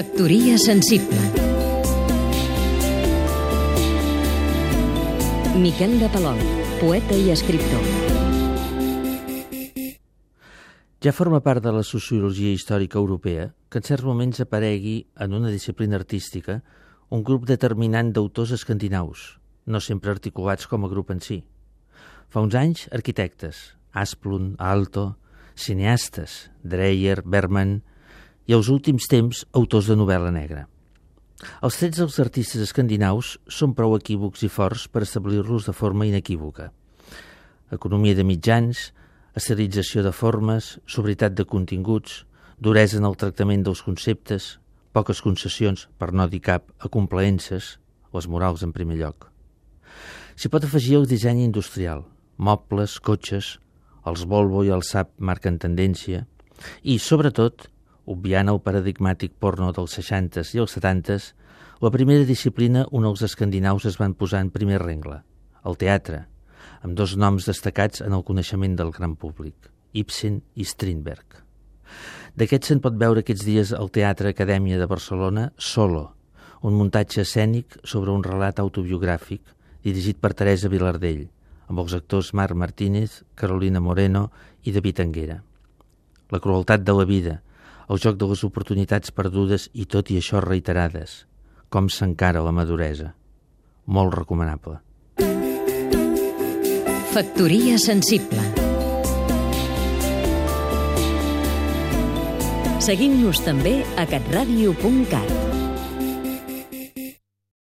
Factoria sensible Miquel de Palol, poeta i escriptor Ja forma part de la sociologia històrica europea que en certs moments aparegui en una disciplina artística un grup determinant d'autors escandinaus, no sempre articulats com a grup en si. Fa uns anys, arquitectes, Asplund, Aalto, cineastes, Dreyer, Berman, i als últims temps autors de novel·la negra. Els trets dels artistes escandinaus són prou equívocs i forts per establir-los de forma inequívoca. Economia de mitjans, esterilització de formes, sobrietat de continguts, duresa en el tractament dels conceptes, poques concessions, per no dir cap, a complaences, les morals en primer lloc. S'hi pot afegir el disseny industrial, mobles, cotxes, els Volvo i el Saab marquen tendència, i, sobretot, obviant el paradigmàtic porno dels 60s i els 70s, la primera disciplina on els escandinaus es van posar en primer rengle, el teatre, amb dos noms destacats en el coneixement del gran públic, Ibsen i Strindberg. D'aquest se'n pot veure aquests dies al Teatre Acadèmia de Barcelona Solo, un muntatge escènic sobre un relat autobiogràfic dirigit per Teresa Vilardell, amb els actors Marc Martínez, Carolina Moreno i David Anguera. La crueltat de la vida, el joc de les oportunitats perdudes i tot i això reiterades, com s'encara la maduresa. Molt recomanable. Factoria sensible Seguim-nos també a catradio.cat